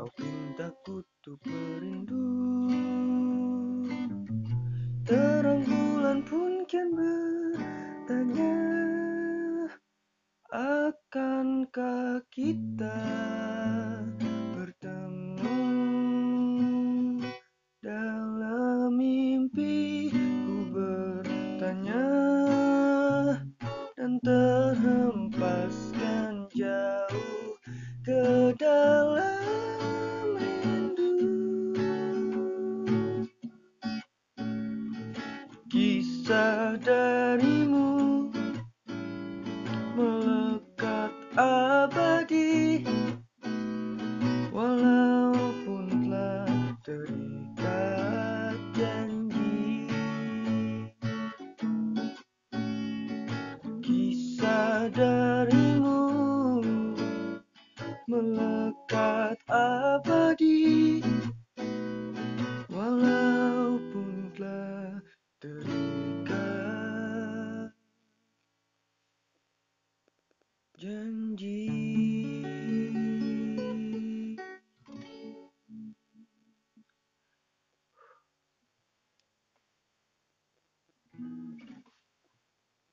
Kau pintaku tuh merindu Terang bulan pun kian bertanya Akankah kita Kisah darimu melekat abadi. Walaupun telah terikat janji Kisah darimu melekat abadi. janji.